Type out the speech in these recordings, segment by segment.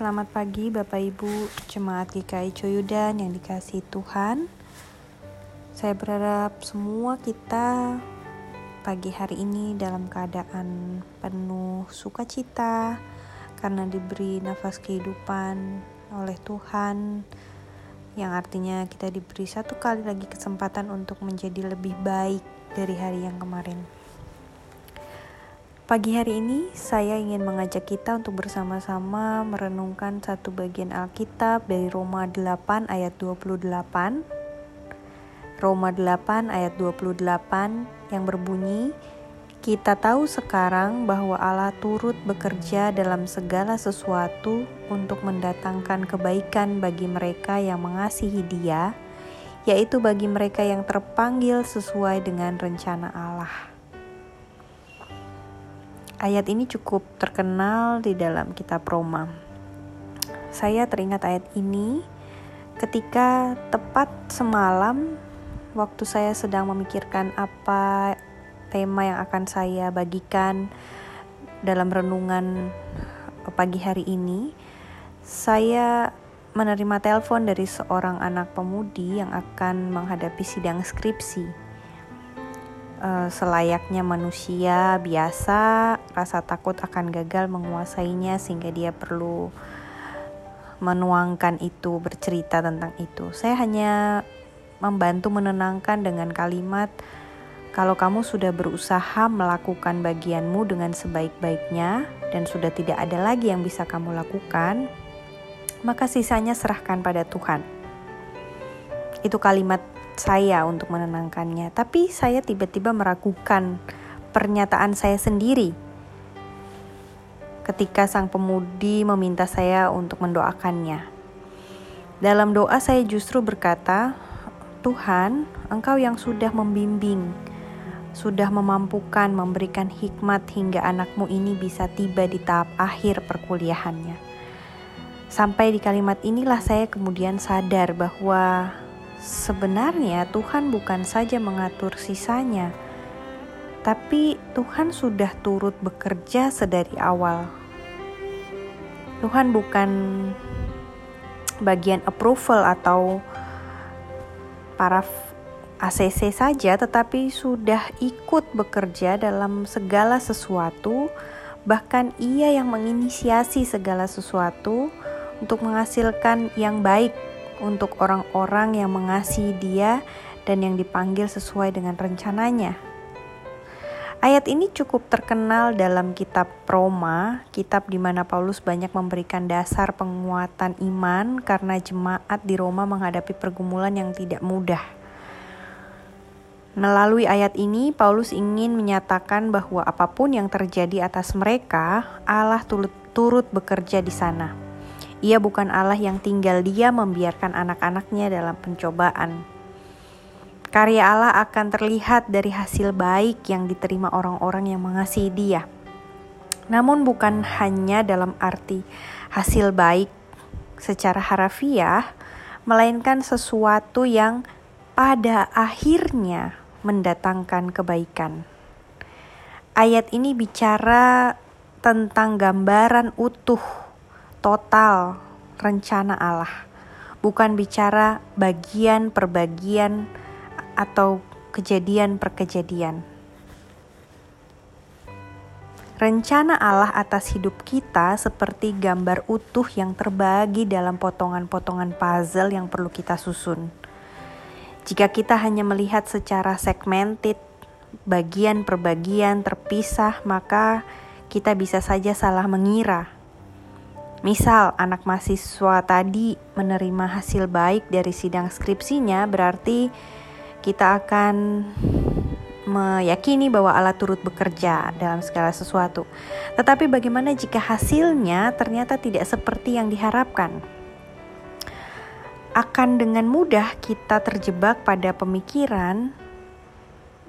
selamat pagi Bapak Ibu Jemaat GKI Coyudan yang dikasih Tuhan. Saya berharap semua kita pagi hari ini dalam keadaan penuh sukacita Karena diberi nafas kehidupan oleh Tuhan Yang artinya kita diberi satu kali lagi kesempatan untuk menjadi lebih baik dari hari yang kemarin Pagi hari ini saya ingin mengajak kita untuk bersama-sama merenungkan satu bagian Alkitab dari Roma 8 ayat 28. Roma 8 ayat 28 yang berbunyi, kita tahu sekarang bahwa Allah turut bekerja dalam segala sesuatu untuk mendatangkan kebaikan bagi mereka yang mengasihi Dia, yaitu bagi mereka yang terpanggil sesuai dengan rencana Allah. Ayat ini cukup terkenal di dalam kitab Roma. Saya teringat ayat ini ketika tepat semalam waktu saya sedang memikirkan apa tema yang akan saya bagikan dalam renungan pagi hari ini. Saya menerima telepon dari seorang anak pemudi yang akan menghadapi sidang skripsi selayaknya manusia biasa, rasa takut akan gagal menguasainya sehingga dia perlu menuangkan itu, bercerita tentang itu. Saya hanya membantu menenangkan dengan kalimat kalau kamu sudah berusaha melakukan bagianmu dengan sebaik-baiknya dan sudah tidak ada lagi yang bisa kamu lakukan, maka sisanya serahkan pada Tuhan. Itu kalimat saya untuk menenangkannya, tapi saya tiba-tiba meragukan pernyataan saya sendiri ketika sang pemudi meminta saya untuk mendoakannya. Dalam doa saya justru berkata, "Tuhan, Engkau yang sudah membimbing, sudah memampukan memberikan hikmat hingga anakmu ini bisa tiba di tahap akhir perkuliahannya." Sampai di kalimat inilah saya kemudian sadar bahwa Sebenarnya Tuhan bukan saja mengatur sisanya, tapi Tuhan sudah turut bekerja sedari awal. Tuhan bukan bagian approval atau para ACC saja, tetapi sudah ikut bekerja dalam segala sesuatu. Bahkan, Ia yang menginisiasi segala sesuatu untuk menghasilkan yang baik untuk orang-orang yang mengasihi Dia dan yang dipanggil sesuai dengan rencananya. Ayat ini cukup terkenal dalam kitab Roma, kitab di mana Paulus banyak memberikan dasar penguatan iman karena jemaat di Roma menghadapi pergumulan yang tidak mudah. Melalui ayat ini, Paulus ingin menyatakan bahwa apa pun yang terjadi atas mereka, Allah turut, bekerja di sana. Ia bukan Allah yang tinggal dia membiarkan anak-anaknya dalam pencobaan. Karya Allah akan terlihat dari hasil baik yang diterima orang-orang yang mengasihi dia. Namun bukan hanya dalam arti hasil baik secara harafiah, melainkan sesuatu yang pada akhirnya mendatangkan kebaikan. Ayat ini bicara tentang gambaran utuh total rencana Allah, bukan bicara bagian per bagian atau kejadian per kejadian. Rencana Allah atas hidup kita seperti gambar utuh yang terbagi dalam potongan-potongan puzzle yang perlu kita susun. Jika kita hanya melihat secara segmented, bagian per bagian terpisah, maka kita bisa saja salah mengira Misal anak mahasiswa tadi menerima hasil baik dari sidang skripsinya, berarti kita akan meyakini bahwa Allah turut bekerja dalam segala sesuatu. Tetapi bagaimana jika hasilnya ternyata tidak seperti yang diharapkan? Akan dengan mudah kita terjebak pada pemikiran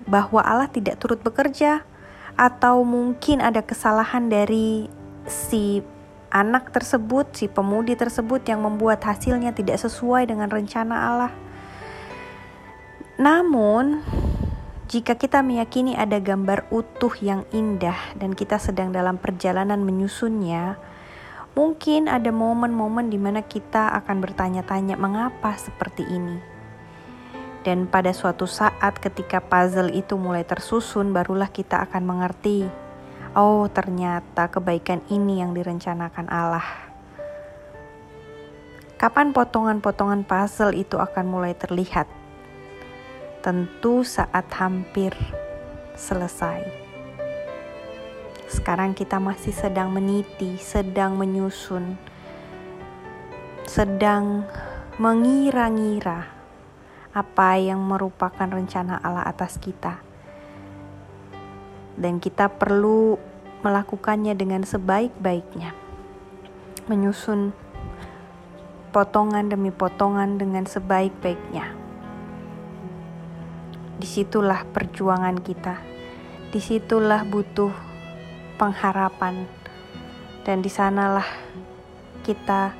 bahwa Allah tidak turut bekerja atau mungkin ada kesalahan dari si anak tersebut, si pemudi tersebut yang membuat hasilnya tidak sesuai dengan rencana Allah. Namun, jika kita meyakini ada gambar utuh yang indah dan kita sedang dalam perjalanan menyusunnya, Mungkin ada momen-momen di mana kita akan bertanya-tanya, "Mengapa seperti ini?" Dan pada suatu saat, ketika puzzle itu mulai tersusun, barulah kita akan mengerti, "Oh, ternyata kebaikan ini yang direncanakan Allah." Kapan potongan-potongan puzzle itu akan mulai terlihat? Tentu saat hampir selesai. Sekarang kita masih sedang meniti, sedang menyusun, sedang mengira-ngira apa yang merupakan rencana Allah atas kita. Dan kita perlu melakukannya dengan sebaik-baiknya. Menyusun potongan demi potongan dengan sebaik-baiknya. Di situlah perjuangan kita. Di situlah butuh pengharapan. Dan di sanalah kita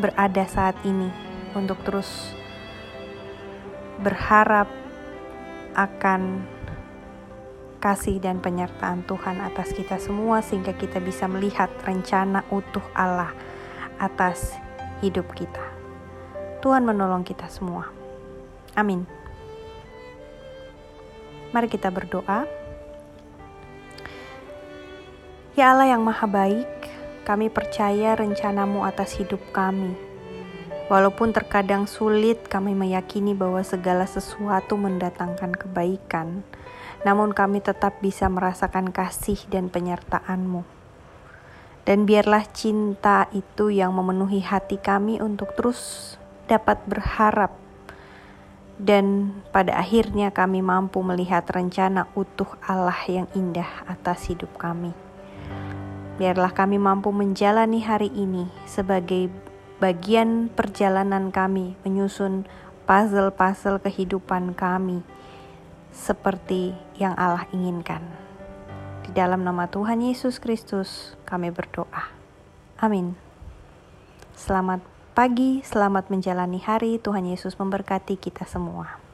berada saat ini untuk terus berharap akan kasih dan penyertaan Tuhan atas kita semua sehingga kita bisa melihat rencana utuh Allah atas hidup kita. Tuhan menolong kita semua. Amin. Mari kita berdoa. Ya Allah yang maha baik, kami percaya rencanamu atas hidup kami. Walaupun terkadang sulit kami meyakini bahwa segala sesuatu mendatangkan kebaikan, namun kami tetap bisa merasakan kasih dan penyertaan-Mu. Dan biarlah cinta itu yang memenuhi hati kami untuk terus dapat berharap dan pada akhirnya kami mampu melihat rencana utuh Allah yang indah atas hidup kami. Biarlah kami mampu menjalani hari ini sebagai bagian perjalanan kami menyusun puzzle-puzzle kehidupan kami seperti yang Allah inginkan. Di dalam nama Tuhan Yesus Kristus, kami berdoa. Amin. Selamat pagi, selamat menjalani hari. Tuhan Yesus memberkati kita semua.